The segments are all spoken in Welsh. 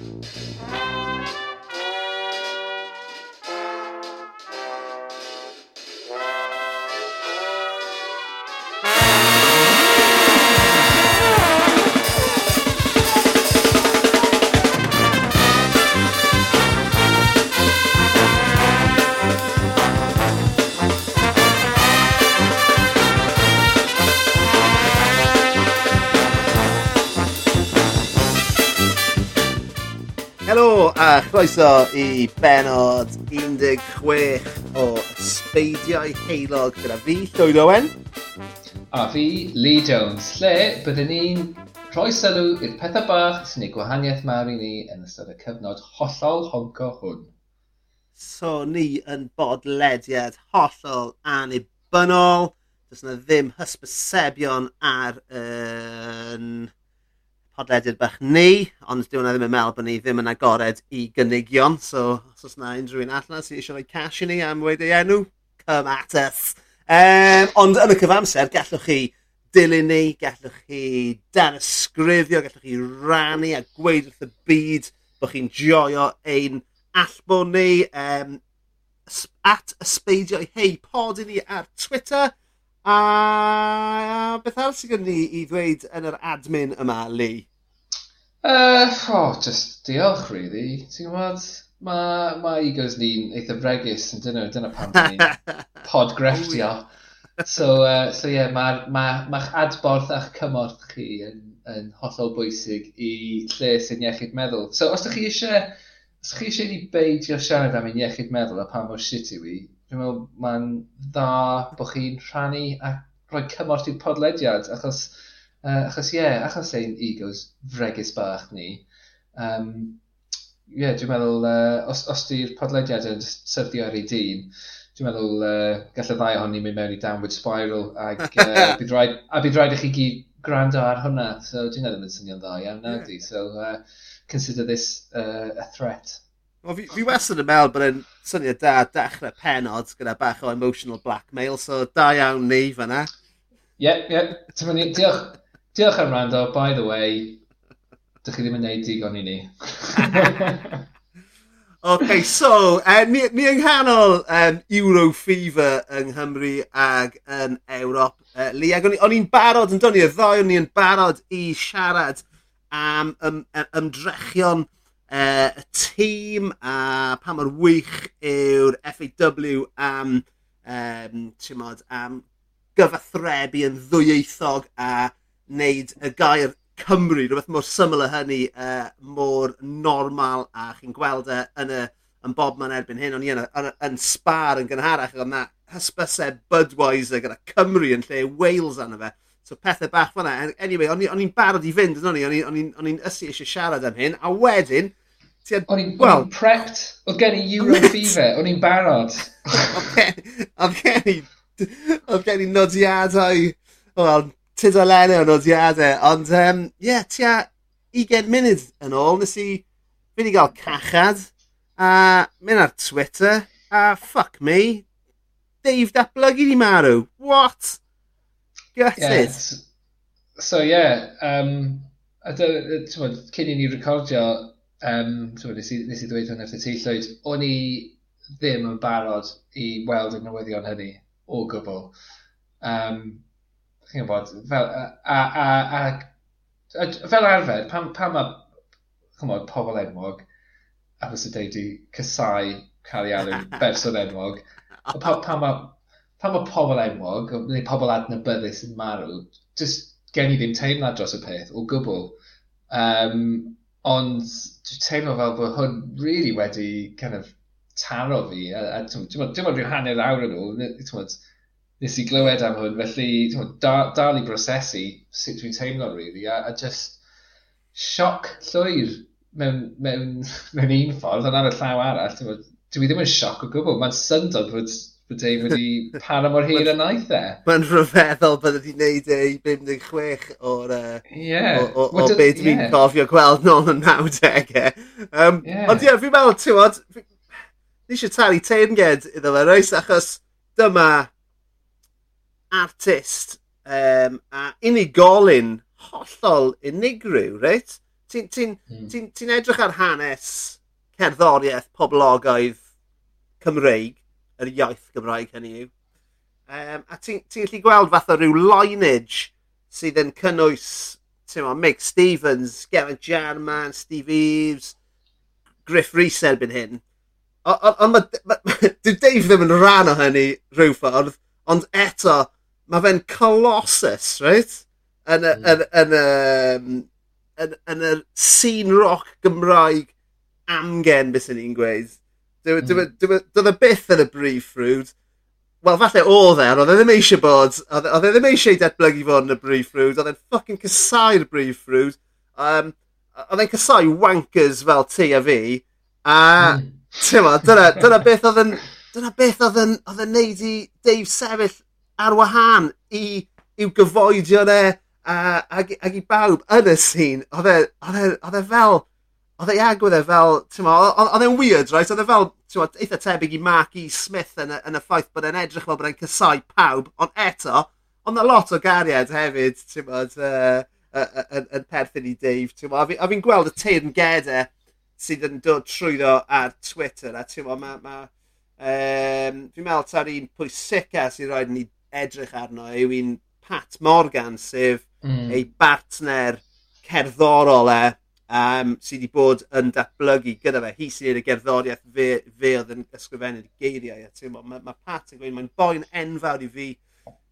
Música Croeso i benod 16 o Ysbeidiau Heilog gyda fi, Llywyd Owen. A fi, Lee Jones, lle byddwn ni'n rhoi sylw i'r pethau bach sy'n ei gwahaniaeth mawr i ni yn ystod y cyfnod hollol honco hwn. So ni yn bodlediad hollol anibynnol. Does yna ddim hysbysebion ar yn... Uh, podlediad bach ni, ond dwi'n ddim yn meddwl bod ni ddim yn agored i gynigion, so os oes yna unrhyw un allan sy'n eisiau rhoi cash i ni am wedi ei enw, come at us. Um, ond yn y cyfamser, gallwch chi dilyn ni, gallwch chi dan ysgrifio, gallwch chi rannu a gweud wrth y byd bod chi'n joio ein allbwn ni um, at ysbeidio hei pod i ni ar Twitter. A, a beth arall sydd gen ni i ddweud yn yr admin yma, Lee? Uh, oh, just diolch really. ti'n gwybod, mae ma' egos ni'n eitha fregus yn dyna, dyna pan 'dan ni'n podgrefftio. So uh, so ie mae'ch ma' ma adborth a'ch cymorth chi yn yn hollol bwysig i lle sy'n iechyd meddwl. So os ydych chi eisiau... os 'dych chi eisiau ni beidio siarad am ein iechyd meddwl a pa mor shit i wi, dwi'n meddwl mae'n dda bod chi'n rhannu a rhoi cymorth i'r podlediad achos Uh, achos ie, yeah, achos ein egos fregus bach ni, um, ie, yeah, dwi'n meddwl, uh, os, os di'r podlediad yn syrdio ar ei dyn, dwi'n meddwl uh, gall y ddau ohoni mynd mewn i downward spiral ag uh, bydd rhaid, a bydd rhaid i chi gyd gwrando ar hwnna. So dwi'n meddwl yn swnio'n dda iawn yeah. nawr So uh, consider this uh, a threat. Well, fi, fi wastad yn meddwl bod e'n syniad da dechrau penod gyda bach o emotional blackmail, so da iawn ni fyna. Ie, yeah, ie. Yeah. Diolch, diolch am rando, by the way, dych chi ddim yn neud digon i ni. OK, so, uh, ni, ni yng nghanol um, Euro Fever yng Nghymru ag yn Ewrop. Uh, Lee, ag o'n i'n barod yn dod, y ddoi o'n i'n barod i siarad am ym, ym, ymdrechion uh, y tîm a pa mor wych yw'r FAW am, um, mod, am gyfathrebu yn ddwyieithog a wneud y gair Cymru, rhywbeth mor syml â hynny, uh, mor normal a chi'n gweld e yn, y, yn bob man erbyn hyn, ond i yn, yn, yn spar yn gynharach oedd na hysbysau Budweiser gyda Cymru yn lle Wales arno fe. So pethau bach fanna. Anyway, o'n i'n barod i fynd o'n i'n o'n i'n ysu eisiau siarad am hyn, a wedyn, Had, o'n i'n well, prepped, oedd gen i Euro fever, o'n i'n barod. oedd gen i, oedd gen i nodiadau, wel, tudalennu o nodiadau. Ond ie, um, yeah, tia 20 munud yn ôl, nes i fynd i gael cachad a mynd ar Twitter a fuck me, Dave datblygu di marw. What? Gutted. Yeah, so ie, yeah, um, a dy, tywod, cyn i ni recordio, um, tywod, nes, i, nes i ddweud hwn efo ti llwyd, o'n i ddim yn barod i weld y newyddion hynny o gwbl. Um, chi'n gwybod, fel, a, a, a, a, fel arfer, pan, pan mae chymod, pobl enwog, a fysa dweud i cysau cael ei alw berson enwog, pa, pan, mae, pan mae pobl enwog, neu pobl adnabyddus yn marw, just gen i ddim teimlad dros y peth, o gwbl. Um, ond dwi'n teimlo fel bod hwn really wedi kind of taro fi, a, a, dwi'n meddwl rhyw hanner awr yn ôl, nes i glywed am hwn, felly da, dal i brosesu sut dwi'n teimlo, really, a, a just sioc llwyr mewn, mewn, mewn un ffordd, ond ar y llaw arall, dwi, dwi ddim yn sioc o gwbl, mae'n syndod bod, bod ei wedi pan mor hir yn aeth e. Mae'n rhyfeddol bod wedi gwneud ei 56 o'r uh, yeah. o, o, o, o beth yeah. dwi'n gofio gweld nôl yn 90au. Um, yeah. Ond ie, yeah, fi'n meddwl, ti'n bod, fi eisiau talu teimged iddo fe, reis, achos dyma artist um, a unigolyn hollol unigryw, reit? Ti'n ti mm. ti, ti edrych ar hanes cerddoriaeth poblogaidd Cymreig, yr iaith Gymraeg hynny yw. Um, a ti'n ti gallu gweld fath o ryw lineage sydd yn cynnwys ma, Mick Stevens, Geraint Jarman, Steve Eves, Griff Rhys erbyn hyn. Ond dyw Dave ddim yn rhan o hynny rhyw ffordd, ond eto mae fe'n colossus, right? Yn y, mm. yn, yn, yn, yn, yn scene rock Gymraeg amgen bys ni'n gweud. E, e, hmm. e, doedd y byth yn y brif ffrwd. Wel, falle oedd e, ond oedd e ddim eisiau bod, oedd e ddim eisiau datblygu fod yn y brif ffrwd, oedd e'n ffucking casau'r brif ffrwd. Um, oedd e'n casau wankers fel ti a fi, a mm. dyna, dyna beth oedd yn, dyna beth oedd yn, oedd yn neud i Dave sefyll ar wahân i i'w gyfoedio e uh, ag, ag i bawb yn y sîn. Oedd e, e, e fel... Oedd e agwedd e fel... Oedd e'n weird, right? Oedd e fel mod, eitha tebyg i Mark E. Smith yn y, yn y ffaith bod e'n edrych fel bod e'n cysau pawb, ond eto, ond na lot o gariad hefyd, ti'n bod, uh, yn, perthyn i Dave. A fi'n gweld y teirn gedau sydd yn dod trwyddo ar Twitter. A ti'n ma, ma, um, fi'n meddwl ta'r un pwysica sydd rhaid ni edrych arno yw un Pat Morgan, sef mm. ei bartner cerddorol e, um, sydd wedi bod yn datblygu gyda fe. Hi sydd y gerddoriaeth fe, fe oedd yn ysgrifennu'r geiriau. Mae ma Pat yn gweud, mae'n boi'n enfawr i fi.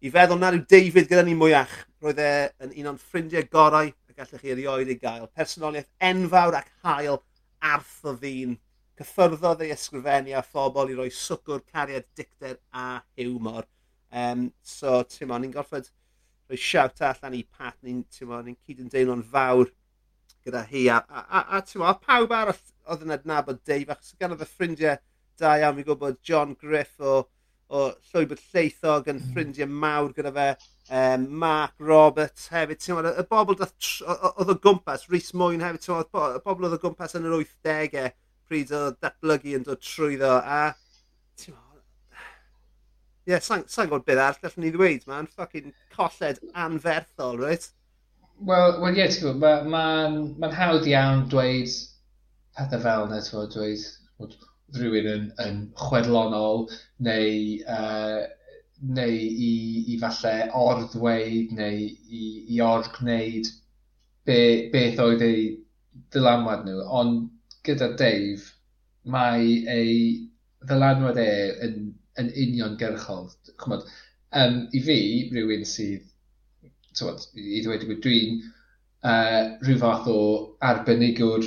I feddwl nad yw David gyda ni mwyach. Roedd e yn un o'n ffrindiau gorau y gallech chi erioed ei gael. Personoliaeth enfawr ac hael arth o ddyn. Cyffyrddodd ei ysgrifennu a phobl i roi swcwr, cariad, dicter a hiwmor. Um, so, ti'n ni'n gorfod rhoi siawt allan i Pat, ni'n ni cyd yn deimlo'n fawr gyda hi. A, a, a, a ti'n oedd pawb arall oedd yn adnabod Dave, achos gan oedd y ffrindiau da iawn, fi gwybod John Griff o, o Llwybr Lleithog yn hmm. ffrindiau mawr gyda fe, um, Mark Roberts hefyd, ti'n y bobl oedd o gwmpas, Rhys Moyn hefyd, ti'n y bobl oedd o gwmpas yn yr 80au pryd o datblygu yn dod trwyddo, a yeah, sa'n sa gwybod beth arall gallwn ni ddweud, mae'n Fucking colled anferthol, right? Wel, well, ie, yeah, ti'n gwybod, mae'n ma, ma, hawdd iawn dweud pethau fel yna, ti'n gwybod, dweud bod rhywun yn, yn chwedlonol neu, uh, neu i, i falle orddweud neu i, i orgwneud be, beth oedd ei ddylanwad nhw. Ond gyda Dave, mae ei ddylanwad e yn yn uniongyrchol. Chymod, um, i fi, rhywun sydd, tywod, i ddweud i dwi'n uh, rhyw fath o arbenigwr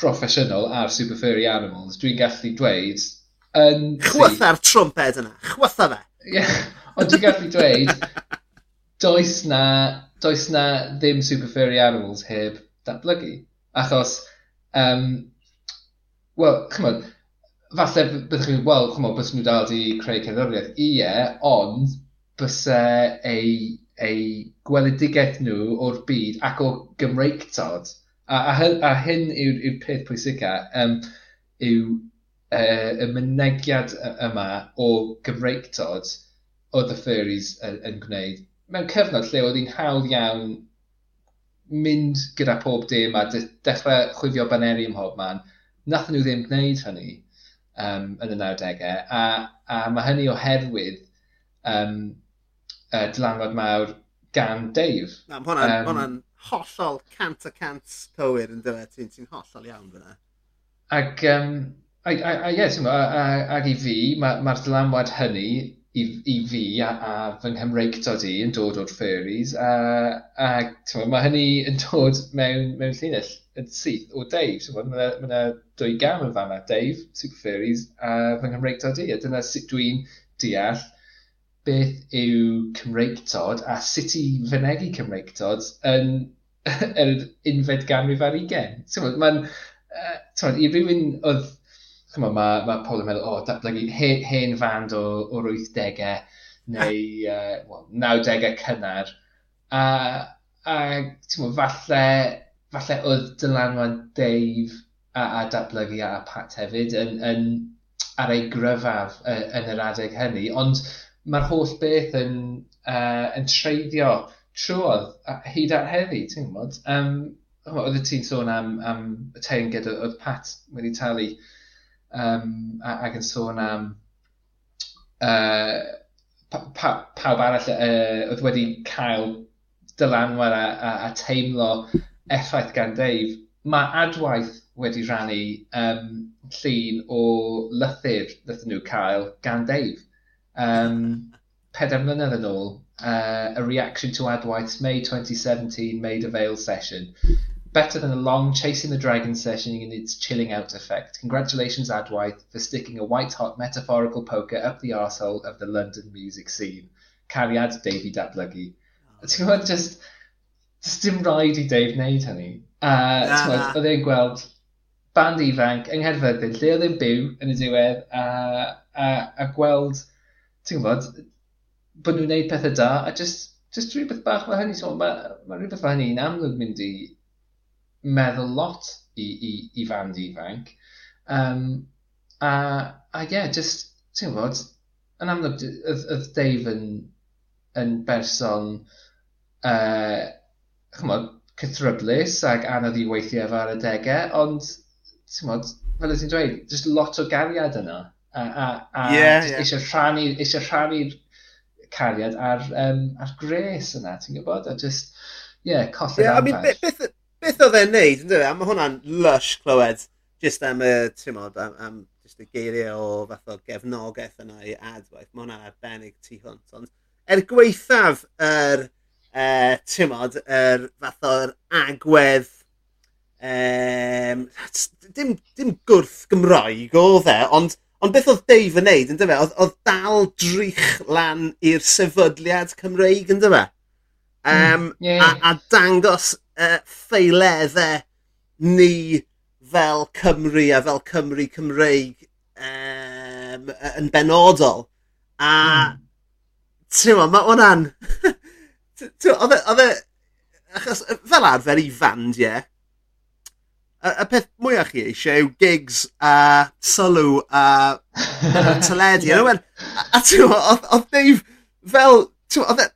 proffesiynol ar Super Furry Animals, dwi'n gallu dweud... Yn Chwytha'r trwmped yna, chwytha fe. Ie, ond dwi'n gallu dweud, does na, does na ddim Super Furry Animals heb datblygu. Achos, um, wel, chymod, falle byddwch chi'n wel, ch'mo' byswn nhw dal 'di creu cerddoriaeth. Ie, ond byse ei, ei gweledigaeth nhw o'r byd ac o Gymreigtod. A a a hyn yw'r yw peth pwysica um, yw uh, y mynegiad yma o Gymreigtod oedd y fairies yn yn gwneud mewn cyfnod lle oedd hi'n hawdd iawn mynd gyda pob dim a de- dechre chwifio baneri ym mhob man, nath nhw ddim gwneud hynny um, yn y 90au. A, a mae hynny oherwydd um, uh, dylanwad mawr gan Dave. Na, mae hwnna'n um, hwnna hollol cant a cant cywir yn dyle, ti'n ti hollol iawn fyna. Ac, um, a, a, a, yes, a, a, ac i fi, mae'r ma dylanwad hynny i, i fi a, a fy nghymreictod i yn dod o'r furries, a, a mae hynny yn dod mewn, mewn llinell yn syth o Dave. So, mae yna dwy gam yn fanna, Dave, Super Fairies, a fy Nghymreictod i. A dyna sut dwi'n deall beth yw Cymreictod a sut i fynegu Cymreictod yn yr unfed ganrif ar ugen. So, mae'n... Uh, i rywun oedd chymod, mae ma pobl yn meddwl, o, oh, datblygu hen, hen fand o, o'r 80au neu uh, well, 90au cynnar. A, a ti'n falle falle oedd dylanwad Dave a, a datblygu a Pat hefyd yn, yn ar ei gryfaf uh, yn yr adeg hynny, ond mae'r holl beth yn, uh, yn treiddio trwodd hyd at heddi, ti'n gwybod? Um, oedd y ti'n sôn am, am y teunged oedd Pat wedi talu um, ac yn sôn am uh, pa, pa, pawb arall uh, oedd wedi cael dylanwad a, a, a teimlo effaith gan Dave, mae adwaith wedi rhannu um, llun o lythyr ddyn nhw cael gan Dave. Um, peder mlynedd yn ôl, uh, a reaction to adwaith's May 2017 made of session. Better than a long Chasing the Dragon session in its chilling out effect. Congratulations, Adwaith, for sticking a white hot metaphorical poker up the arsehole of the London music scene. Cariad Davy Datblygu. Oh. Ti'n gwybod, just dim rhaid i Dave wneud hynny. A tmod, oedd e'n gweld band ifanc yng Ngherfyddin, lle oedd e'n byw yn y diwedd, a, a, a gweld, ti'n gwybod, bod nhw'n gwneud pethau da, a just, just rhywbeth bach mae hynny. So, mae ma rhywbeth mae hynny'n amlwg mynd i meddwl lot i, i, i fand ifanc. Um, a, a ie, yeah, just, ti'n gwybod, yn amlwg, oedd Dave yn, yn berson uh, chymod, cythryblus ac anodd i weithio efo ar y degau, ond t'mod, fel ti'n dweud, just lot o gariad yna. A, a, a yeah, yeah. eisiau rhannu, eisiau rhannu'r cariad ar, um, ar gres yna, ti'n gwybod? A just, ie, yeah, colli'r yeah, I mean, beth, beth, oedd e'n neud, ynddo fe? A mae hwnna'n lush clywed, just am y, ti'n modd, am, am just y geiriau o fath o gefnogaeth yna i adwaith. Mae hwnna'n arbennig tu hwnt. Ond er gweithaf yr er uh, timod, yr er, fath o'r agwedd um, dim, dim gwrth Gymraeg oedd e, ond, ond beth oedd Dave yn neud, ynddo fe? Oedd, oedd dal drych lan i'r sefydliad Cymreig, ynddo fe? Um, mm, yeah. a, a dangos uh, ffeileddau ni fel Cymru a fel Cymru Cymreig um, yn benodol. A mm. ti'n ma, mae hwnna'n... Oedd e, e... Achos fel arfer i fand, ie. Y, y peth mwyaf chi eisiau yw gigs a sylw a teledu. A, a ti'n oedd Dave fel... Oedd e,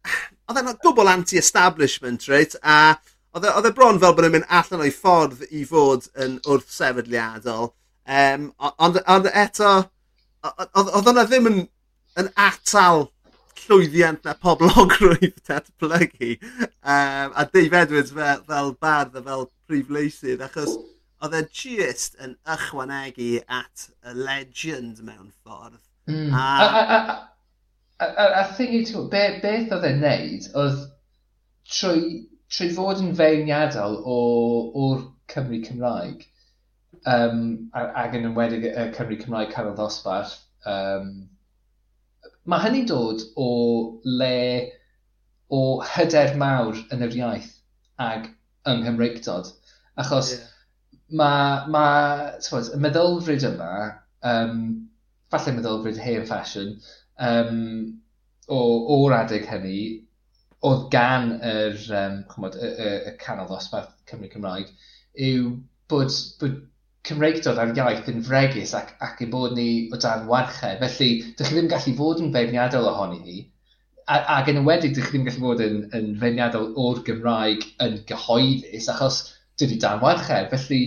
e'n gwbl anti-establishment, reit? A oedd e, e bron fel bod e'n mynd allan o'i ffordd i fod yn wrth sefydliadol. Um, ond, ond eto, oedd hwnna ddim yn, yn atal llwyddiant na poblogrwydd datblygu. Um, a Dave Edwards fel, fel bardd a fel prif leisydd, achos oedd e just yn ychwanegu at y legend mewn ffordd. Mm. A, a, a, a, a, a thing i ti, be, beth oedd e'n neud oedd trwy, trwy fod yn feirniadol o'r Cymru Cymraeg, um, ag yn ymwedig y Cymru Cymraeg Carol Ddosbarth, um, Mae hynny dod o le o hyder mawr yn yr iaith ag yng Nghymreictod. Achos yeah. mae, mae tywed, y meddylfryd yma, um, falle meddylfryd hen ffasiwn, um, o, o'r adeg hynny, oedd gan yr, um, chymod, y, y, y canol ddosbarth Cymru Cymraeg, yw bod, bod cymreigdod a'r iaith yn fregus ac ac ein bod ni o dan warchau. Felly, dych chi ddim gallu fod yn feirniadol ohoni ni, a, ac yn ymwedig, dych chi ddim gallu fod yn, yn feirniadol o'r Gymraeg yn gyhoeddus, achos dydy dan warchau. Felly,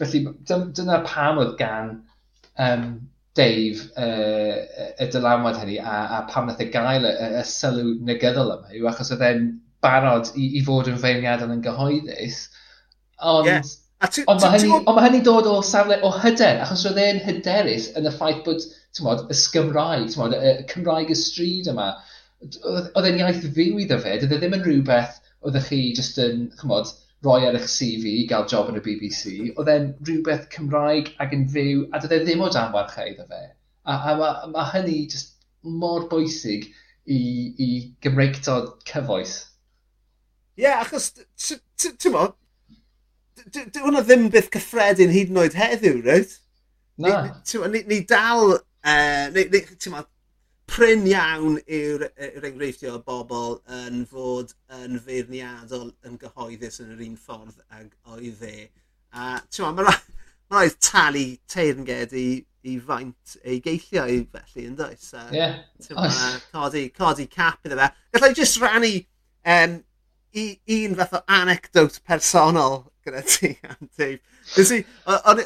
felly dyna pam oedd gan um, Dave uh, y dylanwad hynny a, a pam nath e gael y, y, y sylw negyddol yma yw achos oedd e'n barod i, i fod yn feirniadol yn gyhoeddus. Ond... Yeah Ond mae hynny, on ma hynny dod o safle o hyder, achos roedd e'n hyderus yn y ffaith bod tmod, y Sgymraeg, tmod, y Cymraeg y stryd yma, oedd e'n iaith fyw iddo fe, dydw e ddim yn rhywbeth oeddech chi jyst yn, chymod, roi ar eich CV i gael job yn y BBC, oedd e'n rhywbeth Cymraeg ac yn fyw, a dydw e ddim o dan warchau iddo fe. A, a mae ma hynny just mor bwysig i, i Gymreigtod cyfoes. Ie, yeah, achos, ti'n Dwi hwnna ddim byth cyffredin hyd yn oed heddiw, reit? Na. Ni, ni, ni dal... Uh, ni, ni, ma, pryn iawn yw'r yw enghreifftiau o bobl yn fod yn feirniadol yn gyhoeddus yn yr un ffordd ag oedd e. A ti'n ma, mae rhaid talu teirnged i, i faint ei geilliau felly yn dweud. Ie. Yeah. Codi, codi cap iddo fe. Gallai jyst rannu um, i, un fath o anecdote personol gyda ti am Dave.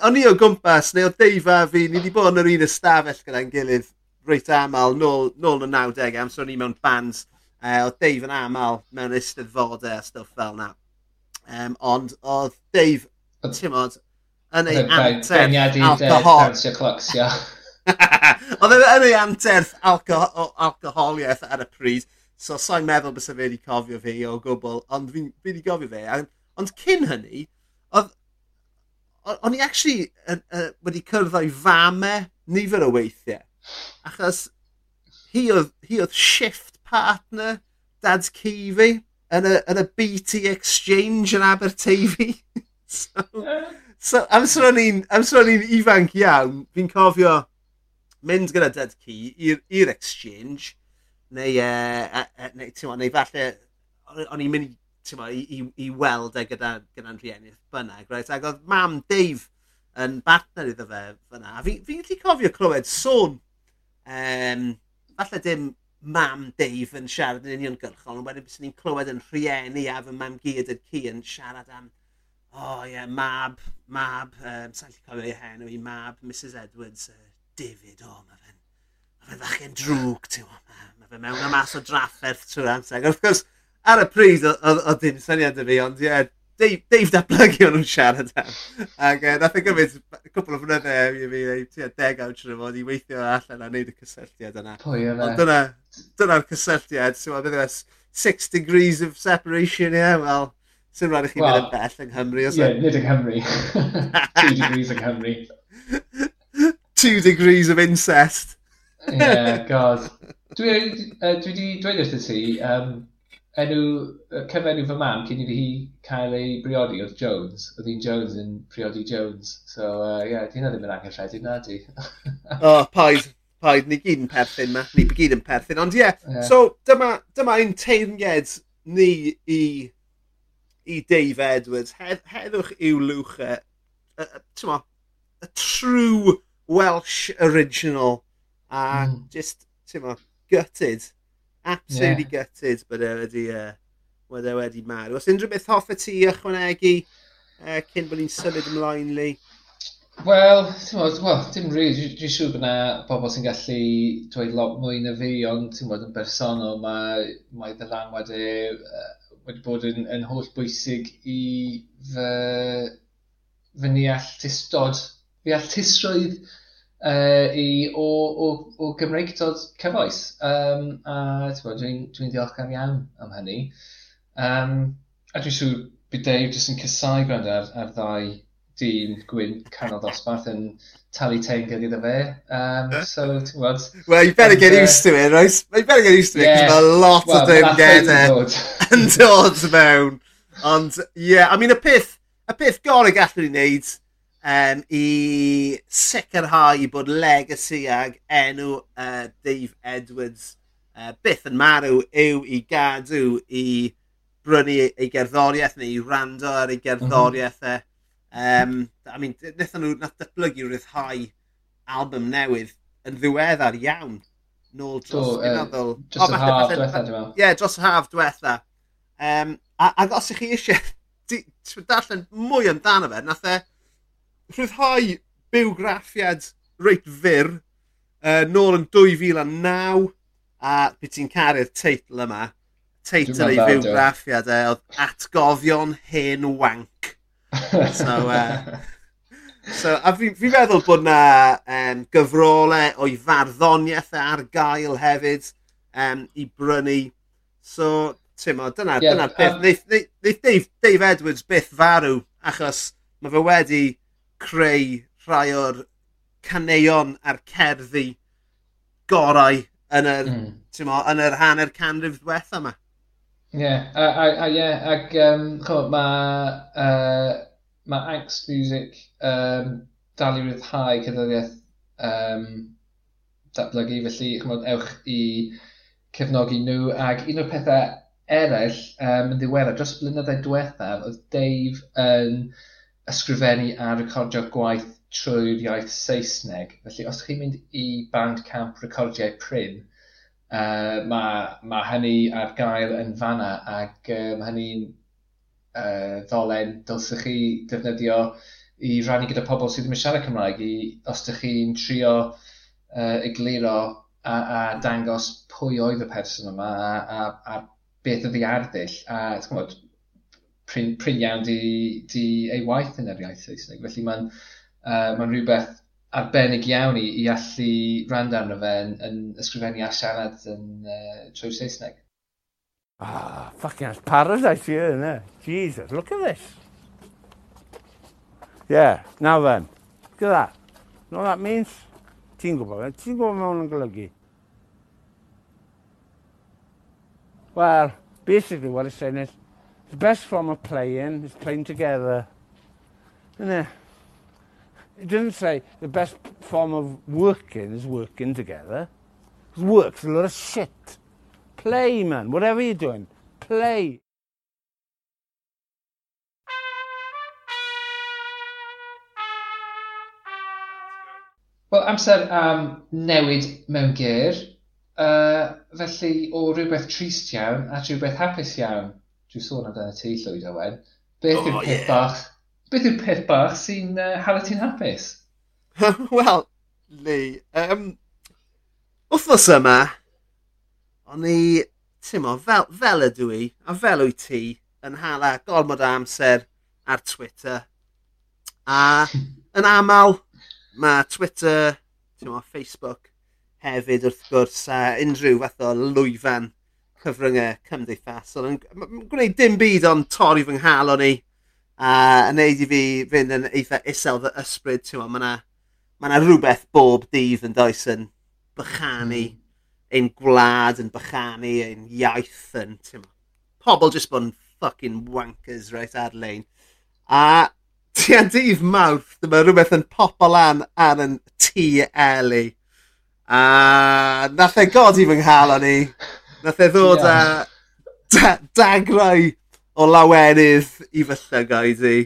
O'n i o gwmpas, neu o Dave a fi, ni wedi bod yn yr un ystafell gyda'n gilydd reit aml, nôl, nôl yn 90au, amser i mewn bands. Uh, oedd Dave yn aml mewn eisteddfodau a stwff fel na. Um, ond oedd Dave, ti'n modd, e yn ei anterth alcohol. Oedd yn ei anterth alcoholiaeth ar y pryd. So, sa'n meddwl bys y fe wedi cofio fi o gwbl, ond fi wedi gofio fe. Ond cyn hynny, oedd... O'n i actually uh, uh, wedi cyrraedd o'i fame nifer o weithiau. Achos hi oedd, hi oedd shift partner dad's ci fi yn y, yn y BT Exchange yn Aberteifi. so, so amser o'n i'n ifanc iawn, fi'n cofio mynd gyda dad ci i'r exchange neu, uh, uh, neu, ti'n neu falle o'n i'n mynd i ma, i, i, i weld e gyda'n gyda, gyda rhieniaeth bynnag. Right? Ac oedd mam Dave yn bartner iddo fe fyna. Fi'n fi gallu cofio clywed sôn, um, falle dim mam Dave yn siarad yn uniongyrchol, ond wedyn bys ni'n clywed yn rhieni a fy mam gyd yn ci yn siarad am o oh, ie, yeah, mab, mab, um, sa'n lli cofio ei hen i mab, Mrs Edwards, uh, David, o, oh, mae fe'n, mae fe'n ddachgen drwg, ti'n gwybod, mae fe mewn am mas o drafferth trwy'r amser. Wrth gwrs, ar y pryd o dim syniad i fi, ond ie, yeah, Dave Dave datblygu o'n nhw'n siarad am. Ac uh, nath e gymryd cwpl o fnyddau i fi ei tua deg awd trwy fod i weithio allan a wneud y cysylltiad yna. Pwy yna? Ond e? dyna, dyna'r cysylltiad, sy'n meddwl beth e, six degrees of separation, ie, yeah, wel, sy'n rhaid i chi well, mynd yn bell yng Nghymru, os e? Ie, nid yng Nghymru. Two degrees yng Nghymru. Two degrees of incest. Ie, yeah, god. Dwi wedi dweud wrth i ti, um, enw, cyfenw fy mam cyn iddi hi cael ei briodi oedd Jones. Oedd hi'n Jones yn priodi Jones. So, ie, uh, yeah, di hynna ddim yn angen anghyffredin, na di. o, oh, paid, paid, ni gyd yn perthyn ma. Ni gyd yn perthyn. Ond ie, yeah. yeah. so dyma, dyma ein teirnged ni i, i Dave Edwards. Hed, heddwch i'w lwchau. E. Y, y, y true Welsh original. A mm. just, ti'n gutted Absolutely yeah. gutted bod e wedi, e, uh, bod e wedi marw. Os unrhyw beth hoffa ti ychwanegu uh, cyn bod ni'n symud ymlaen li? Wel, ti'n modd, well, dim rili. Dwi'n siŵr bod yna bobl sy'n gallu dweud lot mwy na fi, ond ti'n modd yn bersonol mae, mae ddylanwad e uh, wedi bod yn, yn holl bwysig i fy, fy ni alltistod, fy alltisrwydd uh, i, o, o, o Gymreig dod cyfoes. Um, a dwi'n dwi, n, dwi n iawn am hynny. Um, a dwi'n siŵr bydd Dave jyst yn cysau gwrando ar, ar ddau dyn gwyn canol dosbarth yn talu tein gyda iddo fe. Um, so, ti'n gwybod... Well, you better get uh, used to uh, it, right? You better get used to it, yeah. because a lot well, of them get it. Yn dod mewn. Ond, yeah, I mean, y peth, y peth gorau gallwn ni wneud um, i sicrhau bod legacy ag enw uh, Dave Edwards uh, byth yn marw yw i gadw i brynu ei gerddoriaeth neu i rando ar ei mhm. gerddoriaeth e. Um, I mean, nethon nhw nath datblygu rhyddhau album newydd yn ddiweddar iawn nôl dros, so, uh, meddwl... Dros oh, yr haf diwetha, dwi'n meddwl. Ie, dros yr haf diwetha. Um, a, ac os ych chi eisiau darllen mwy amdano fe, nath e rhyddhau bywgraffiad reit fyr uh, nôl yn 2009 a beth ti'n caru'r teitl yma. Teitl ei fywgraffiad e, oedd Atgofion Hen Wank. so, uh, so, a fi'n fi meddwl bod na um, gyfrolau o'i farddoniaeth ar gael hefyd um, i brynu. So, ti'n mo, dyna, yeah, dyna um... beth, neith, neith Dave, Dave Edwards byth farw, achos mae fe wedi creu rhai o'r caneuon a'r cerddi gorau yn yr, mm. mo, yn yr hanner canrif diwetha yma. Ie, yeah, a, a, a, yeah, ac um, chod, mae uh, ma angst music um, dal i ryddhau cydyddiaeth um, datblygu, felly chymod, ewch i cefnogi nhw. Ac un o'r pethau eraill um, yn ddiweddar, dros blynyddoedd diwethaf, oedd Dave yn... Um, ysgrifennu a recordio gwaith trwy'r iaith Saesneg. Felly os chi'n mynd i Bandcamp recordiau Pryn, uh, mae ma hynny ar gael yn fanna ac uh, mae hynny'n uh, ddolen dylsych chi defnyddio i rannu gyda pobl sydd ddim yn siarad Cymraeg i, os ydych chi'n trio uh, egluro a, a dangos pwy oedd y person yma a, a, a beth ydi arddull a, gwybod, prin, prin iawn di, di ei waith yn yr iaith Saesneg. Felly mae'n uh, ma rhywbeth arbennig iawn i, i allu rand arno fe yn, yn ysgrifennu a siarad yn uh, trwy Saesneg. Ah, fucking hell, paradise here, isn't it? Jesus, look at this. Yeah, now then, look at that. You know what that means? Ti'n gwybod, eh? ti'n gwybod mewn yn golygu. Well, basically what it's saying is, the best form of playing is playing together. Isn't it? It doesn't say the best form of working is working together. Work's a lot of shit. Play, man. Whatever you're doing, play. Wel, amser am newid mewn gyr. Uh, felly, o rhywbeth trist iawn a rhywbeth hapus iawn, Dwi'n sôn amdano ti, llwyd Owen. Beth yw'r oh, yw'r peth yeah. bach... Beth yw'r peth bach sy'n uh, hala ti'n hapus? Wel, ni... Um, wythnos yma, o'n i... ti'n mo, fel, fel ydw i, a fel wyt ti, yn hala gormod amser ar Twitter. A yn aml, mae Twitter, timo, Facebook hefyd wrth gwrs, a unrhyw fath o lwyfan cyfryngau cymdeithasol yn gwneud dim byd ond torri fy nghalon i a yn neud i fi fynd yn eitha isel fy ysbryd. Mae yna ma na rhywbeth bob dydd yn does yn bychanu hmm. ein gwlad, yn bychanu ein iaith, yn ma, pobl jyst bod yn fucking wankers right ar-lein. A tua dydd mawrth, dyma rhywbeth yn popo lan ar yn tŷ Eli. A nath e godi fy nghalon i. Nath e ddod yeah. a da, dagrau o lawenydd i fy llygaid i.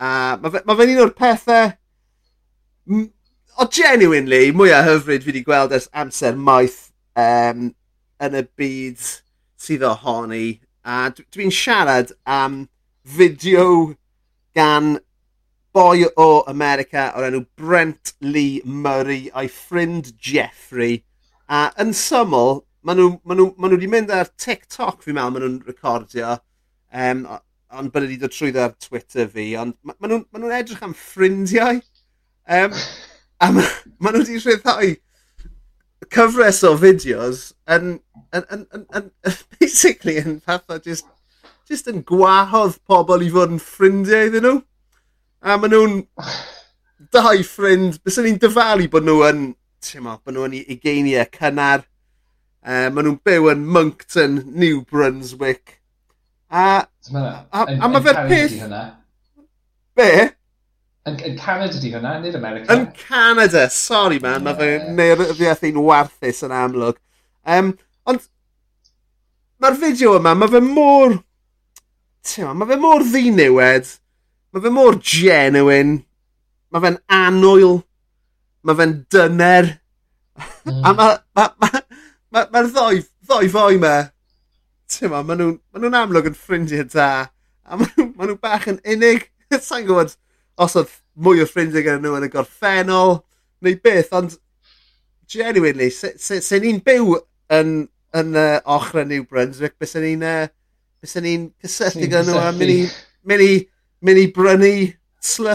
A mae fe'n ma un o'r pethau o genuinely mwyaf hyfryd fi wedi gweld ers amser maith um, yn y byd sydd ohoni. A dwi'n siarad am fideo gan boi o America o'r enw Brent Lee Murray a'i ffrind Jeffrey. A yn syml, maen nhw, maen nhw, maen nhw wedi mynd ar TikTok fi'n meddwl, maen nhw'n recordio, um, ond bod wedi dod trwy ar Twitter fi, ond maen ma nhw'n ma nhw edrych am ffrindiau, um, a maen nhw wedi rhyddhau cyfres o fideos yn, yn, yn, yn, yn, basically yn fath o just, just yn gwahodd pobl i fod yn ffrindiau iddyn nhw. A maen nhw'n dau ffrind, bys ni'n dyfalu bod nhw yn, ti'n bod nhw yn ugeiniau cynnar, Uh, maen nhw'n byw yn Moncton, New Brunswick. A, a, a, a mae fe'r peth... Be? Yn, yn Canada di hwnna, nid America. Yn Canada, sorry man, yeah. mae fe neirfiaeth un warthus yn amlwg. Um, ond, mae'r fideo yma, mae fe mor... Mae fe mor ddiniwed, mae fe mor genuine, mae fe'n anwyl, mae fe'n dyner. Mm. a mae ma, ma, Mae'r ma ddoi, ddoi foi me, ti'n ma, maen nhw'n ma nhw amlwg yn ffrindiau da, a maen nhw, ma nhw bach yn unig. Sa'n gwybod os oedd mwy o ffrindiau gyda nhw yn y gorffennol, neu beth, ond genuinely, se, se, se ni'n byw yn, yn uh, ochr New Brunswick, bys ni'n uh, bys ni'n cysylltu gyda nhw a mynd i, mynd i, mynd i brynu slu,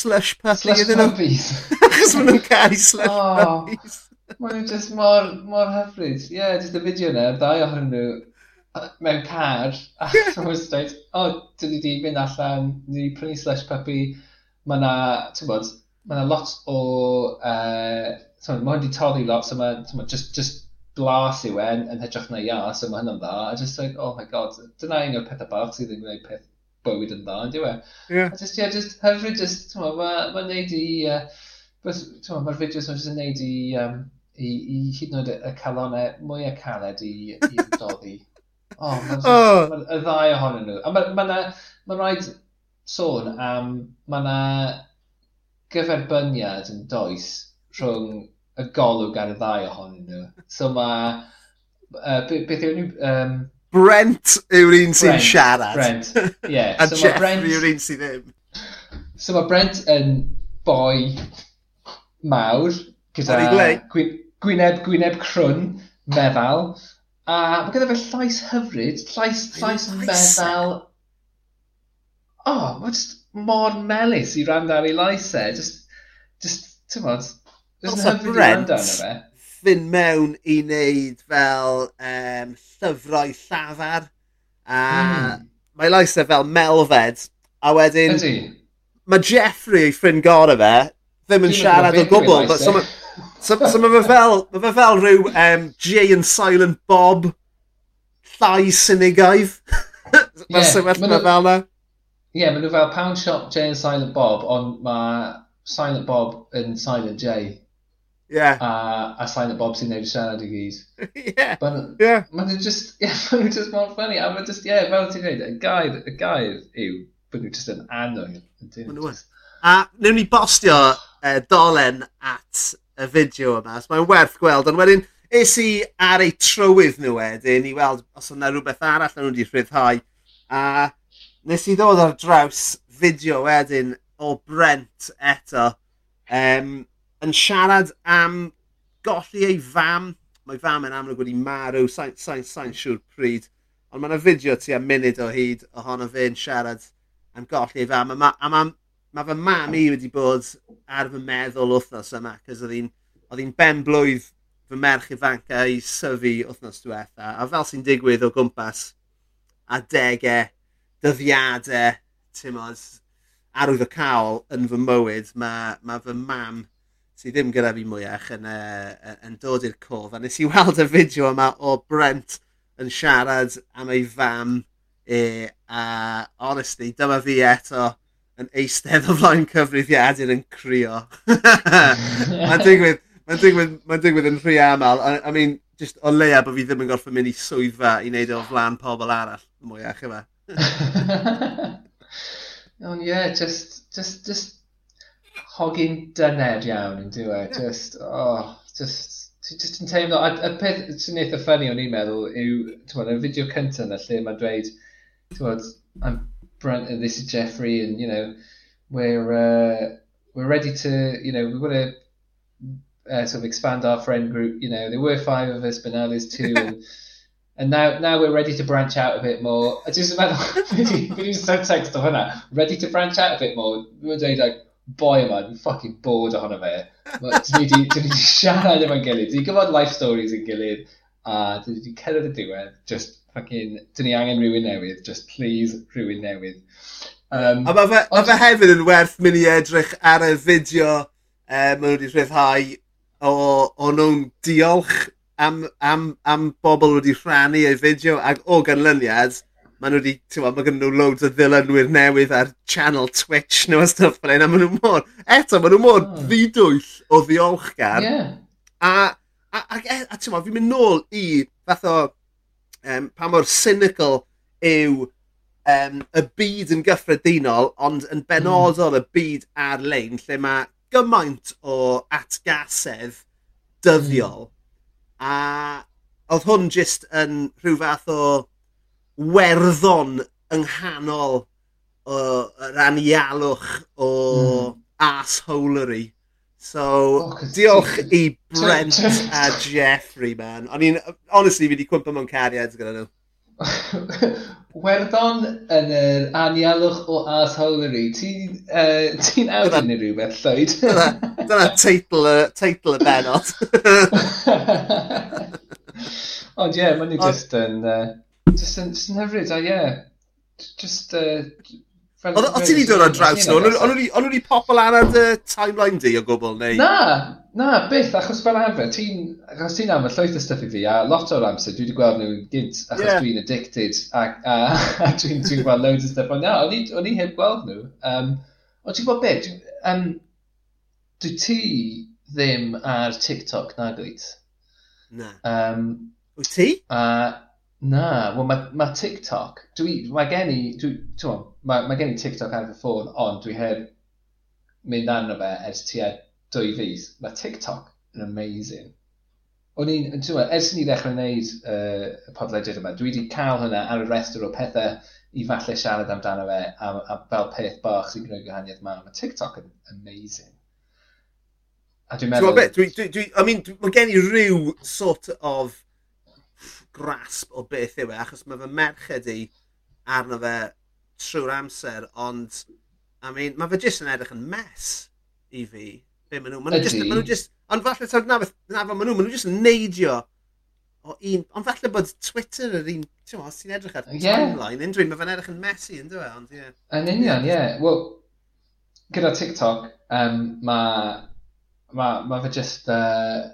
slush puppy iddyn nhw. Slush puppies. Achos maen nhw'n cael slush oh. puppies. Mae'n nhw just mor, mor hyfryd. Ie, yeah, just y fideo yna, ddau ohonyn nhw mewn car, a mae'n dweud, o, oh, dyn ni wedi mynd allan, ni prynu slash puppy, mae yna, ti'n bod, mae yna lot o, uh, mae hwn mae wedi torri lot, so mae, ti'n bod, just, just blas yw en, yn hytrach na ia, so mae hynny'n dda, a just like, oh my god, dyna un o'r pethau bach sydd yn gwneud peth bywyd yn dda, ynddi we? Yeah. A just, yeah, just hyfryd, just, ti'n bod, mae'n ma, neud i, uh, mae'r fideos mae'n yn neud i, um, i, i hyd yn oed y calonau mwy o caled i, i doddi. O, oh, mae'n oh. Ma, y ddau ohonyn nhw. A mae'n ma, ma, ma rhaid sôn am, mae yna gyferbyniad yn does rhwng y golwg ar y ddau ohonyn nhw. So mae... Uh, beth yw'n... Um, Brent yw'r un sy'n siarad. Brent, ie. Yeah. A so Jeffrey Brent... yw'r un sy'n ddim. So mae Brent yn boi mawr gyda... Ar ei gwyneb, gwyneb crwn, meddal, a mae gyda fe llais hyfryd, llais, llais meddal. O, oh, mae just mor melus i rand ar ei lais e. Just, just, ti'n modd, just yn hyfryd i rand ar fe. Fynd mewn i wneud fel um, llyfrau llafar. A mm. mae lais e fel melfed. A wedyn... Ydy. Mae Jeffrey, ei ffrind gorau fe, ddim yn siarad o gwbl. So mae so, so mae fe fel, ma fe fel rhyw um, Jay and Silent Bob llai synigaidd. Mae'n yeah, sefyll mae fel na. Ie, yeah, maen nhw fel Pound Shop Jay and Silent Bob, ond mae Silent Bob yn Silent Jay. Yeah. A, a Silent Bob sy'n neud siarad i gyd. Ie. But, yeah. Maen nhw just, yeah, maen nhw just mor funny. A maen just, ie, yeah, fel ti'n dweud, y gair, y gair yw bod nhw just yn anwyl. Maen nhw just... A newn ni bostio uh, dolen at y fideo yna. So mae'n werth gweld, ond wedyn es i ar ei trywydd nhw wedyn i weld os yna rhywbeth arall nhw wedi rhyddhau. A nes i ddod ar draws fideo wedyn o Brent eto um, yn siarad am golli ei fam. Mae fam yn amlwg wedi marw, sain, sain, sain siŵr pryd. Ond mae yna fideo tu a munud o hyd ohono fe'n siarad am golli ei fam. A mae ma, mae fy mam i wedi bod ar fy meddwl wythnos yma, cos oedd hi'n oedd hi'n ben blwydd fy merch ifanca i syfu wythnos diwetha. A fel sy'n digwydd o gwmpas adegau, dyddiadau, tymod, arwydd o cael yn fy mywyd, mae ma fy mam sydd ddim gyda fi mwyach yn, uh, yn dod i'r cof. A nes i weld y fideo yma o Brent yn siarad am ei fam e, a honestly, dyma fi eto yn eistedd o flaen cyfrifiadur yn crio. mae'n digwydd, mae'n digwydd, mae'n digwydd yn rhy aml. I, I mean, just o leia bod fi ddim yn gorfod mynd i swyddfa i wneud o flaen pobl arall mwyach yma. Ond ie, yeah, just, just, just hogyn dyned iawn yn diwe. e. Just, oh, just, just yn teimlo, a, a peth sy'n eitha ffynnu o'n i'n meddwl yw, ti'n y fideo cyntaf yna lle mae'n dweud, ti'n I'm Brent and this is Jeffrey and, you know, we're, uh, we're ready to, you know, we want to uh, sort of expand our friend group, you know, there were five of us, but now there's two, and, and now, now we're ready to branch out a bit more. I just meddwl, fi wedi sent text o hwnna, ready to branch out a bit more. Dwi'n dweud, like, boi yma, dwi'n fucking bored ohono fe. Ma- Dyn ni 'di- dyn ni 'di siarad efo'n gilydd, dyn ni gyfod life stories yn gilydd, a dyn ni wedi cyrraedd y diwedd, just fucking, dyn ni angen rhywun newydd, just please rhywun newydd. Um, a mae fe, ond... fe hefyd yn werth mynd i edrych ar y fideo eh, maen nhw wedi rhyddhau o, o nhw'n diolch am, am, am bobl wedi rhannu eu fideo ac o ganlyniad maen nhw wedi, ti'n gwbod, mae gen nhw loads o ddilynwyr newydd ar channel Twitch nhw a stuff fel un a maen nhw mor, eto maen nhw mor hmm. oh. ddidwyll o ddiolchgar yeah. a, a, e, a, a, a ti'n fi'n mynd nôl i fath o um, pa mor cynical yw um, y byd yn gyffredinol, ond yn benodol mm. y byd ar-lein, lle mae gymaint o atgasedd dyddiol. Mm. A oedd hwn jyst yn rhyw fath o werddon yng nghanol o ran ialwch o mm. assholery. So, oh, diolch i Brent a Jeffrey, man. O'n i'n, honestly, fi wedi cwmpa mewn cariad gyda nhw. Werddon yn yr anialwch o Ars Howlery, ti'n uh, ti awdyn i rhywbeth, Lloyd? Dyna teitl, teitl y benod. Ond ie, yeah, mae'n ni just yn... Uh, just yn hyfryd, a ie. Yeah, just, uh, O ti wedi dod ar draws nhw? Ond wedi popol ar y timeline di o gwbl neu? Na, na, byth, achos fel arfer, ti'n achos ti'n am y llwyth o stuff i fi, a lot o'r amser dwi wedi gweld nhw'n gynt, achos yeah. dwi'n addicted, a, a, a dwi'n dwi gweld loads o stuff, ond na, o'n i on i heb gweld nhw. Um, ond ti'n gwybod beth, dwi, um, dwi ti ddim ar TikTok na gwyt? Na. Um, Wyt ti? Uh, na, wel mae ma TikTok, dwi, mae gen i, dwi, ti'n mae, mae gen i TikTok ar fy ffôn, ond dwi heb mynd arno fe ers tua dwy fis. Mae TikTok yn amazing. O'n i'n, yn tywa, ers ni ddechrau wneud uh, y podlediad yma, dwi wedi cael hynna ar y restr o pethau i falle siarad amdano fe a, a fel peth bach sy'n gwneud gwahaniaeth mawr. Mae TikTok yn amazing. A dwi'n meddwl... Beth, dwi, dwi, dwi, I mean, mae gen i ryw sort of grasp o beth yw e, achos mae fy merched i arno fe trwy'r amser, ond I mean, mae fe jyst yn edrych yn mes i fi. Be maen nhw, maen nhw just, maen nhw just, ond falle ta'n nabod, nabod maen nhw, maen nhw jyst yn neidio o un, ond falle bod Twitter yr un, ti'n os ti'n edrych ar yeah. timeline, unrhyw, mae fe'n edrych yn messy, yn dweud, ond ie. Yeah. Yn union, ie. Yeah. Wel, gyda TikTok, um, mae ma, ma fe jyst, uh,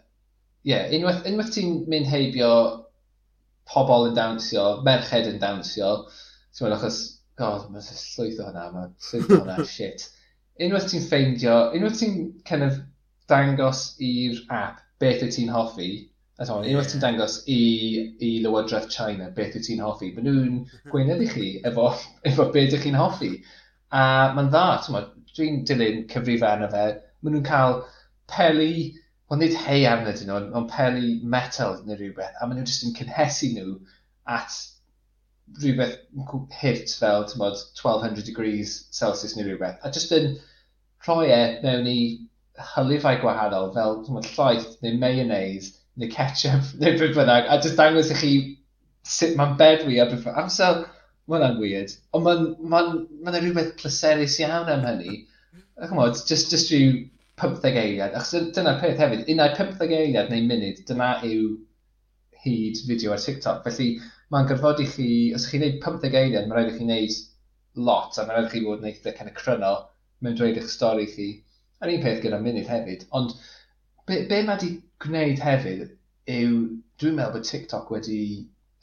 yeah, unwaith, unwaith ti'n mynd heibio pobl yn dawnsio, merched yn dawnsio, ti'n meddwl, achos god, mae'n llwyth o hwnna, mae'n llwyth o hwnna, shit. Unwaith ti'n ffeindio, unwaith ti'n kind of dangos i'r app beth wyt ti'n hoffi, a ton, unwaith ti'n dangos i, i Lywodraeth China beth wyt ti'n hoffi, maen nhw'n mhm. gweinedd i chi efo, efo beth ydych chi'n hoffi. A mae'n dda, dwi'n dilyn cyfrifau arno fe, maen nhw'n cael peli, wel nid hei arno dyn nhw, ond peli metal neu rhywbeth, a maen nhw'n just yn cynhesu nhw at rhywbeth hit fel t'mod 1200 degrees Celsius neu rhywbeth. a jyst yn rhoi e mewn i hylifau gwahanol fel t'mod llaeth neu mayonnaise neu ketchup neu beth bynnag a jyst dangos i chi sut mae'n bedwi a beth am so ma' hwnna'n weird. Ond mae'n ma, ma' 'na rywbeth pleserus iawn am hynny. A chymod, jyst jyst rhyw 15 eiliad. Achos dyna'r peth hefyd. Unai pymtheg eiliad neu munud dyna yw hyd fideo ar TikTok. Felly mae'n gorfodi chi, os chi'n gwneud 15 eiliad, mae'n rhaid i chi wneud lot, a mae'n rhaid i chi fod yn eitha kind of cryno mewn dweud eich stori chi. A'r un peth gyda munud hefyd, ond be, be mae wedi gwneud hefyd yw, dwi'n meddwl bod TikTok wedi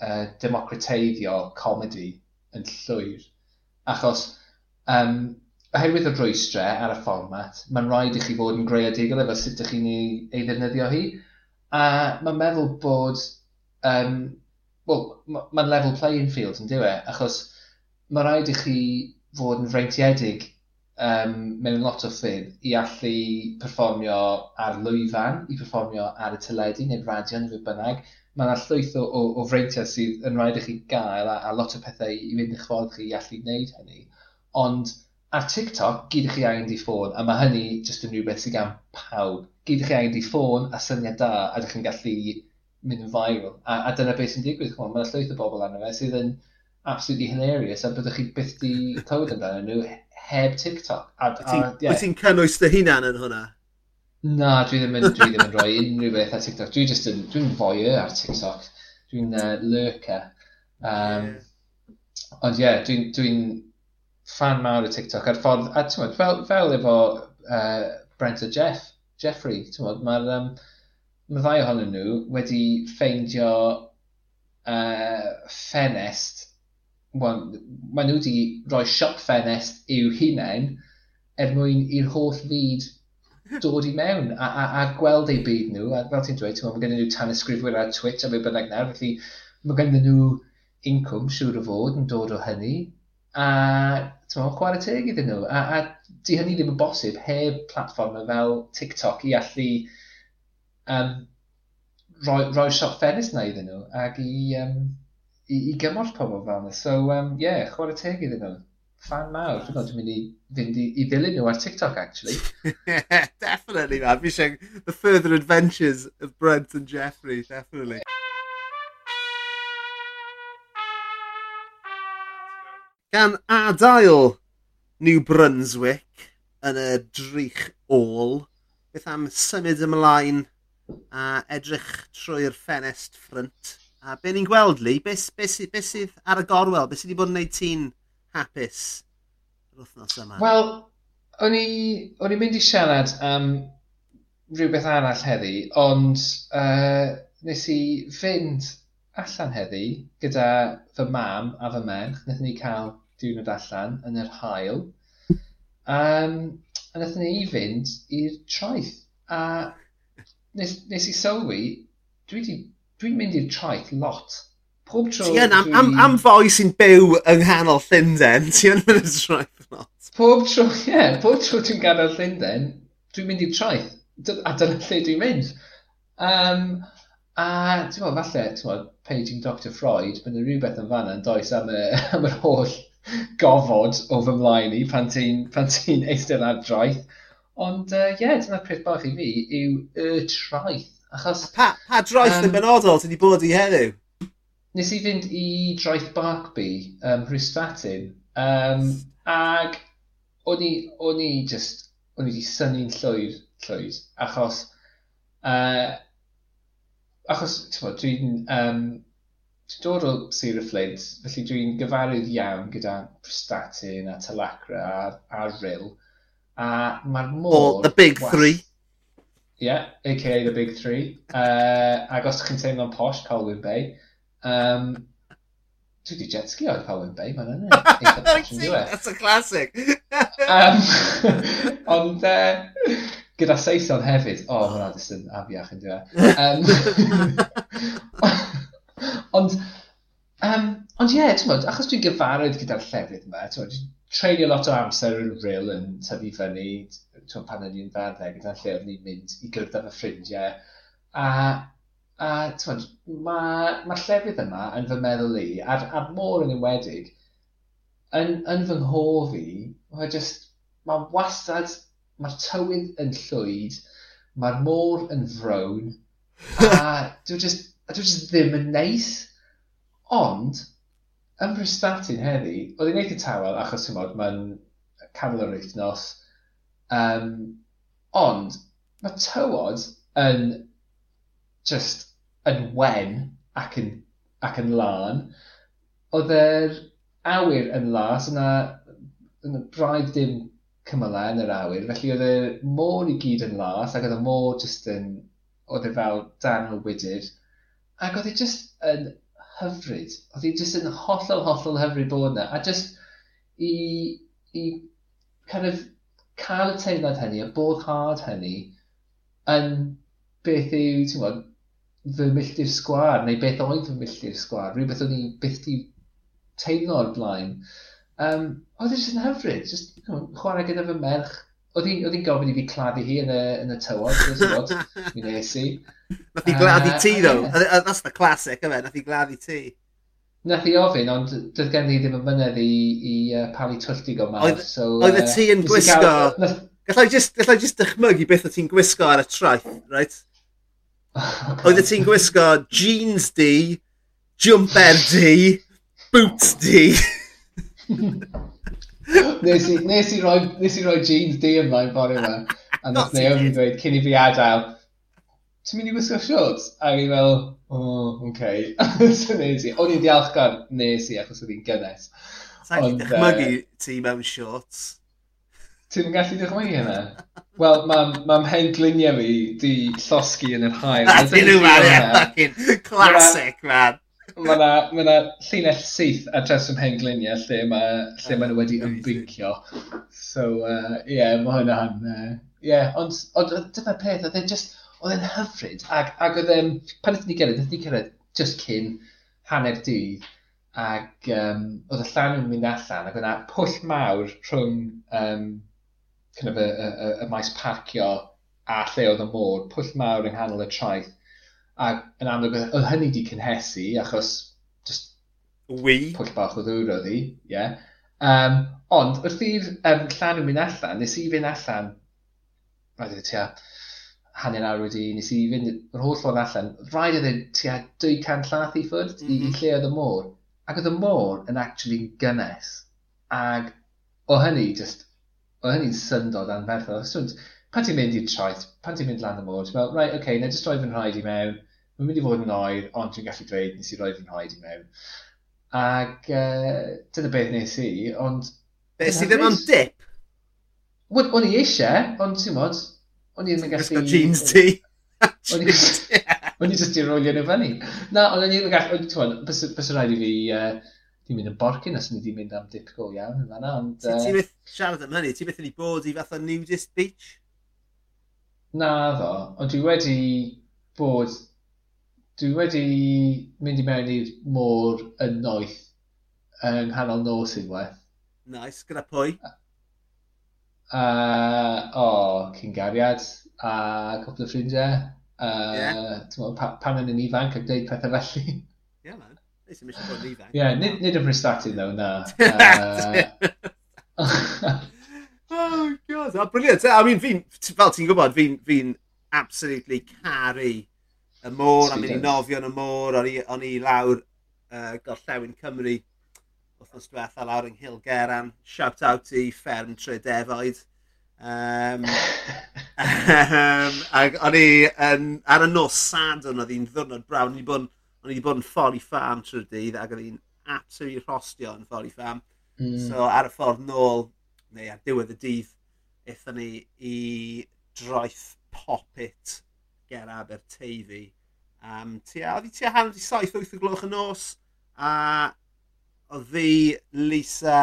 uh, democrateiddio comedi yn llwyr. Achos, um, oherwydd y rwystre ar y fformat, mae'n rhaid i chi fod yn greadigol efo sut ydych chi'n ei ddefnyddio hi. A mae'n meddwl bod um, well, mae'n level playing field yn diwe, achos mae rhaid i chi fod yn freintiedig um, mewn lot o ffyrdd i allu perfformio ar lwyfan, i perfformio ar y teledu neu'r radio neu fe bynnag. Mae yna llwyth o, o, o freintiau sydd yn rhaid i chi gael a, a lot o pethau i fynd i'ch ffordd chi i allu gwneud hynny. Ond ar TikTok, gyd i chi angen di ffôn, a mae hynny jyst yn rhywbeth sydd gan pawb. Gyd i chi angen di ffôn a syniad da, a ydych chi'n gallu mynd yn viral. A, a dyna beth sy'n digwydd, chwan, mae'n llwyth o bobl arno fe sydd yn absolutely hilarious a byddwch chi byth di clywed amdano nhw heb TikTok. Wyt yeah. ti'n cynnwys dy hunan yn hwnna? Na, dwi ddim yn, dwi ddim yn rhoi unrhyw beth ar TikTok. Dwi just yn, dwi'n foio ar TikTok. Dwi'n uh, lurker. Um, yeah. Ond ie, yeah, dwi'n dwi, dwi fan mawr o TikTok. A'r ffordd, a ti'n fel, fel efo uh, Brent a Jeff, Jeffrey, ti'n mae'r um, mae ddau ohonyn nhw wedi ffeindio uh, ffenest Wel, maen nhw wedi rhoi siop ffenest i'w hunain er mwyn i'r holl fyd dod i mewn a, a, a gweld eu byd nhw. A fel ti'n dweud, mae gen nhw tan ysgrifwyr ar Twitch a fe bynnag nawr, felly mae gen nhw incwm siŵr o fod yn dod o hynny. A tyma, chwarae teg iddyn nhw. A, a di hynny ddim yn bosib heb platfform fel TikTok i allu um, roi, roi siop ffenest na iddyn nhw ac i, um, i, i gymorth pobl fel yna. So, ie, um, yeah, chwarae teg iddyn nhw. Fan mawr. Dwi'n dwi'n mynd i fynd i, i ddilyn nhw ar TikTok, actually. yeah, definitely, man. Fi eisiau the further adventures of Brent and Jeffrey, definitely. Gan adael New Brunswick yn y drych ôl, beth am symud ymlaen a edrych trwy'r ffenest ffrynt. A be ni'n gweld, Lee, beth be, be sydd ar y gorwel? Beth sydd wedi bod yn gwneud ti'n hapus yr wythnos yma? Wel, o'n i'n mynd i siarad am rhywbeth arall heddi, ond uh, nes i fynd allan heddi gyda fy mam a fy merch. Nethon ni cael diwrnod allan yn yr hael. Um, a nethon ni fynd i'r traeth. A nes, nes i sylwi, dwi di, dwi'n mynd i'r traeth lot. Pob tro... Ti yn, am, am, am foi sy'n byw yng nghanol Llundain, ti yn mynd i'r traeth lot. Pob tro, ie, yeah, pob tro dwi'n gadael Llundain, dwi'n mynd i'r traeth. A dyna lle dwi'n mynd. Um, a ti'n meddwl, falle, ti'n meddwl, paging Dr Freud, mae yna rhywbeth yn fanna yn does am, y, am yr holl gofod o fy mlaen i pan ti'n ti eistedd ar draeth. Ond ie, uh, yeah, dyna'r peth bach i fi yw y traeth. Achos, pa, pa draeth um, yn benodol ti wedi bod i heddiw? Nes i fynd i draeth Barkby, um, Rhysfatin, um, ag o'n i, o'n i just, o'n i wedi syni'n llwyd, llwyd, achos, uh, achos, ti'n dwi'n, um, dwi'n dod o Sir y Flint, felly dwi'n gyfarwydd iawn gyda Rhysfatin a Talacra a, a Ryl, A mae'r môr... Oh, the big well, three. Yeah, aka the big three. Uh, ac os chi'n teimlo'n posh, Colwyn Bay. Um, dwi wedi jet ski oedd Colwyn Bay, mae'n yna. That's a classic. um, ond uh, gyda Saeson hefyd, o, oh, hwnna jyst yn afiach yn dweud. Um, ond, um, Ond ie, t'mod, achos dwi'n gyfarwydd gyda'r llefydd yma, t'mod, treulio lot o amser yn ril yn tyfu fyny, t'mod, pan o'n i'n fadde gyda'r lle o'n i'n mynd i gwrdd â fy ffrindiau, a, a t'mod, mae'r ma llefydd yma yn fy meddwl i, a'r, ar môr yn enwedig, yn, yn fy nghof i, mae just, mae wastad, mae'r tywydd yn llwyd, mae'r môr yn frown, a dwi'n just, dwi just ddim yn neis. Ond, Yn Prestatyn heddi, oedd hi'n y tawel, achos ti'n modd, mae'n canol yr wythnos. Um, ond, mae tywod yn just yn wen ac yn, ac yn lân. Oedd yr awyr yn las, yna, yna braidd dim cymylau yn yr awyr, felly oedd e y môr i gyd yn las, ac oedd e y môr jyst yn, oedd e fel dan o wydyr, ac oedd e jyst yn hyfryd. Oedd hi jyst yn hollol, hollol hyfryd bod yna. A jyst i, i kind of cael y teimlad hynny, y bod hard hynny, yn beth yw, ti'n gwybod, fy milltir sgwar, neu beth oedd fy milltir sgwar, rhywbeth o'n i byth di teimlo o'r blaen. Um, oedd oh, jyst yn hyfryd, jyst you know, chwarae gyda fy merch, Oedd hi'n gofyn i fi claddu hi yn y, yn y tywod, gwybod, mi nes i. Nath hi gladdu ti, ddo. E, that's the classic, yma, Nath hi gladdu ti. Nath i ofyn, ond doedd gen i ddim yn mynedd i, i uh, palu twlltig o mawr. So, oedd y ti yn gwisgo... Gallai just, gallai just dychmygu beth o ti'n gwisgo ar y traeth, right? Oedd y ti'n gwisgo jeans di, jumper di, boots di. nes, i, nes, i roi, nes i roi jeans di ymlaen bore yma. A nes Naomi dweud, cyn i fi adael, ti'n mynd i wisgo shorts? A i fel, o, oh, okay. so nes i. O'n i'n diolchgar, nes i, achos oedd hi'n gynnes. Sa'n gallu dychmygu uh, ti mewn shorts? Ti'n gallu dychmygu hynna? Wel, mae'n ma hen gliniau fi di llosgi yn yr hael. A dyn nhw, man. Classic, man. Mae yna ma, llinell syth a treswm hen gliniau lle mae lle ma nhw wedi ah, ymbincio. So, ie, uh, yeah, mae hwnna han... Ie, uh, yeah, ond, ond dyma peth, oedd e'n just, oedd e'n hyfryd. Ag, ag oedd e'n, pan ydyn ni gyrraedd, ydyn ni gyrraedd just cyn hanner dydd, ac um, oedd y llan yn mynd allan, ac oedd yna pwll mawr rhwng um, kind of y, y, y, y maes parcio a lle oedd y môr, pwll mawr yng nghanol y traeth, A yn amlwg, oedd hynny di cynhesu, achos just... Wi? Pwll bach o ddŵr oedd hi, ie. Yeah. Um, ond, wrth i'r um, llan yn mynd allan, nes i fynd allan, rhaid i tia... hanner awr wedi, nes i fynd yr holl ffordd allan, rhaid iddo tia 200 llath i ffwrdd mm -hmm. i, i mhm. lle oedd y môr. Ac oedd y môr yn actually gynnes. Ac o hynny, just, o hynny'n syndod anferthol. So, pan ti'n mynd i'r traeth, pan ti'n mynd lan y môr, ti'n meddwl, right, okay, na just roi fy nhraed i mewn, mae'n mynd i fod yn oer, ond dwi'n gallu dweud nes i roi fy nhoed i mewn. Ac uh, dyna beth nes i, ond... Be si ddim am dip? O'n i eisiau, ond ti'n modd, o'n i ddim yn gallu... jeans ti. O'n i jyst i rolio nhw fyny. Na, ond o'n i ddim yn gallu... Ti'n bys rhaid i fi... Uh, Ti'n mynd yn borcyn os ni wedi mynd am dip go iawn yn fanna, ond... Uh... Ti'n byth siarad am hynny? Ti'n byth yn ei bod i fath o nudist beach? Na ddo, ond dwi wedi bod dwi wedi mynd i mewn i'r môr yn noeth yng nghanol nos unwaith. Nice, gyda pwy? Uh, o, oh, cyngariad a cwpl o ffrindiau. Uh, eh? yeah. Pa, pan yn yn ifanc ac dweud pethau felly. Yeah, man. Nes i'n mynd bod yn ifanc. Yeah, nid, nid yn prestatyn ddo, na. Uh... oh, God. Oh, brilliant. I mean, fi, fel ti'n gwybod, fi'n fi absolutely caru y môr, a mynd i nofio yn y môr, o'n i on i lawr uh, gorllewin Cymru wrthnos diwetha lawr yng Nghyl Geran. Shout out i fferm Tredefoed. Um, um, ac o'n i um, ar y nos sadwn oedd hi'n ddwrnod brawn. O'n i bod, o'n i bod yn ffordd ffam trwy'r dydd ac oedd hi'n absolutely rhostio yn ffordd ffam. Mm. So ar y ffordd nôl, neu ar diwedd y dydd, eithon ni i droeth popit ger Aberteifi. Um, tia, oedd hi tua hanner i 7-8 o gloch y nos, a oedd fi, Lisa,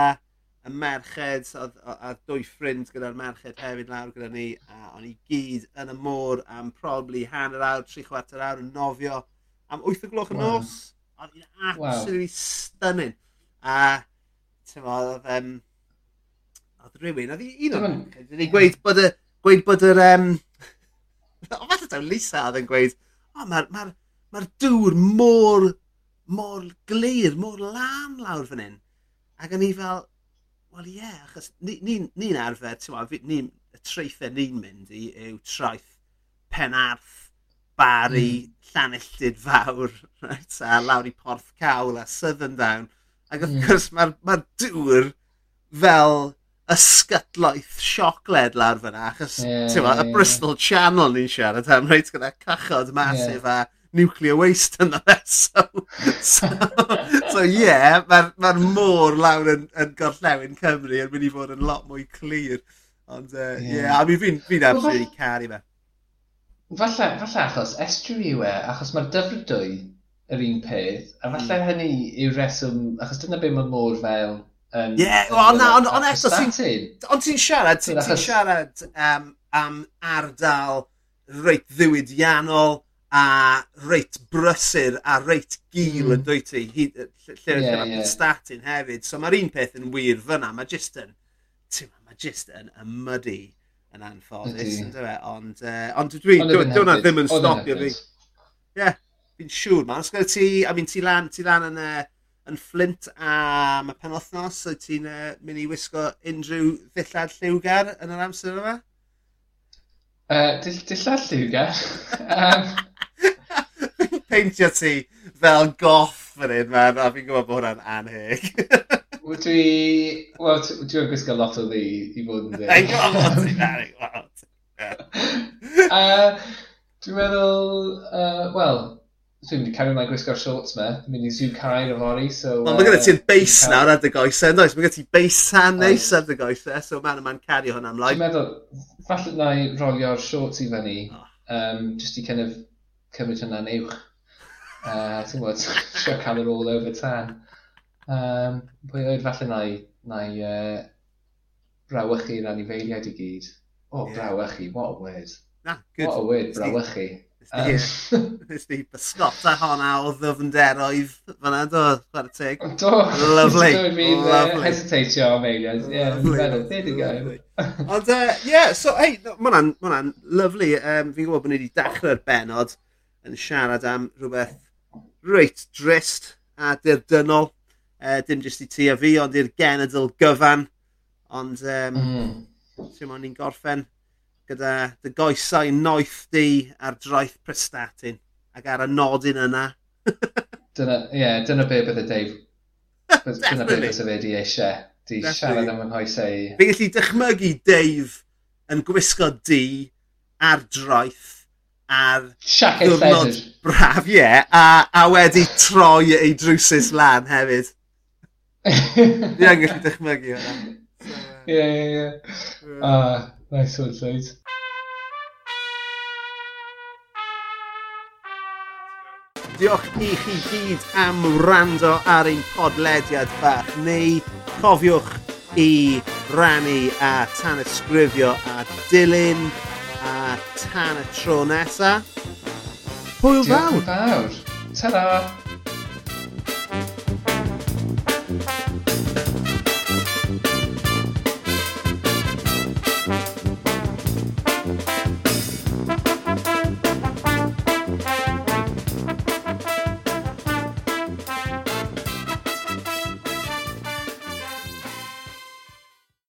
y merched, a dwy ffrind gyda'r merched hefyd lawr gyda ni, a o'n i gyd yn y môr am probably hanner awr, tri chwarter awr yn nofio am wyth o gloch y wow. nos. Oedd hi'n absolutely wow. stunning. A, ti'n mo, oedd, um, oedd rhywun, oedd hi un o'n, dwi'n gweud bod y, gweud bod yr, um, O falle taw Lisa oedd yn gweud, o oh, mae'r ma ma, dŵr mor, mor glir, mor lam lawr fan hyn. Ac o'n i fel, wel ie, yeah, achos ni'n ni, ni, arfer, ti'n gwybod, ni, y treithau ni'n mynd i yw traeth Penarth, Bari, mm. llanelltid Fawr, right, a lawr i Porth Cawl a Southern Down. Ac wrth mm. gwrs mae'r ma dŵr fel ysgytlaeth siocled lawr fyna, achos yeah, ma, yeah, y Bristol yeah. Channel ni'n siarad am reit gyda cachod masif yeah. a nuclear waste yna fe. So, so, so yeah, mae'r ma, môr lawr yn, yn gorllewin Cymru yn mynd i fod yn lot mwy clir. Ond, uh, yeah. yeah, a mi fi'n fi absolutely caru fe. Falle, falle achos estuary yw e, achos mae'r dyfrdwy yr un peth, a falle mm. hynny yw reswm, achos dyna beth mae môr fel Um, yeah, well, na, ond on, eto, ond ti'n siarad, ti'n ti siarad um, am ardal reit ddiwydiannol a reit brysur a reit gil mm. yn dwi ti, lle yeah, yeah. yeah. statin hefyd. So mae'r un peth yn wir fyna, mae jyst yn, ti'n mae jyst yn y yn anffodus, yn dweud, ond, uh, ond dwi, dwi'n ddim yn stopio fi. Ie, fi'n siŵr, man. Os gyda ti, I mean, ti lan, ti lan yn, uh, yn Flint am y penwthnos. Oed ti'n uh, mynd i wisgo unrhyw ddillad lliwgar yn yr amser yma? Uh, dill, dillad lliwgar? um... Peintio ti fel goff fan hyn, man, a fi'n gwybod bod hwnna'n anheg. dwi... Wel, dwi'n gwisgo lot o ddi i fod yn dweud. Ei, gwybod lot i na, ei. Dwi'n meddwl, uh, wel, Dwi'n mynd i cario mai gwisgo'r shorts me. Dwi'n mynd i zoo caer fori. so... Ond mae gyda ti'n beis nawr ar dy goesau, ynddoes? Mae gyda ti beis san neis ar dy goesau, so man yma'n cario hwnna ymlaen. Dwi'n meddwl, falle na i rolio'r shorts i fyny, um, just i kind of cymryd hwnna'n uwch. Uh, ti'n gwybod, trio cael yr all over tan. Um, pwy oed falle na i, na i uh, brawychu'r anifeiliaid i gyd. O, oh, yeah. brawychu, what a word. Na, good. What a word, brawychu. Nes ni bysgota honna o ddyfnderoedd fyna, do, chwarae teg. Do. Lovely. Don't mean uh, Lovely. hesitatio am aliens. Yeah, Lovely. Ond, uh, yeah, so, hey, ma hwnna'n lyflu. Um, fi'n gwybod bod ni wedi dechrau'r benod yn siarad am rhywbeth reit drist a dirdynol. Uh, dim jyst i ti a fi, ond i'r genedl gyfan. Ond, um, mm. ti'n ni'n gorffen gyda dy goesau noeth di a'r draeth prestatyn ac ar y nodyn yna. dyna, ie, yeah, dyna be bydde Dave. dyna be bydde fe di eisiau. Di Definitely. siarad am yn hoesau. E i. Fe gallu dychmygu Dave yn gwisgo di ar draeth ar diwrnod braf, ie, yeah, a, a wedi troi ei drwsus lan hefyd. Fi yn gallu dychmygu hwnna. Ie, ie, ie. Nice one, Lloyd. Diolch i chi gyd am wrando ar ein podlediad bach neu cofiwch i rannu a tan ysgrifio a dilyn a tan y tro nesa. Hwyl fawr! Diolch yn fawr! Ta-ra!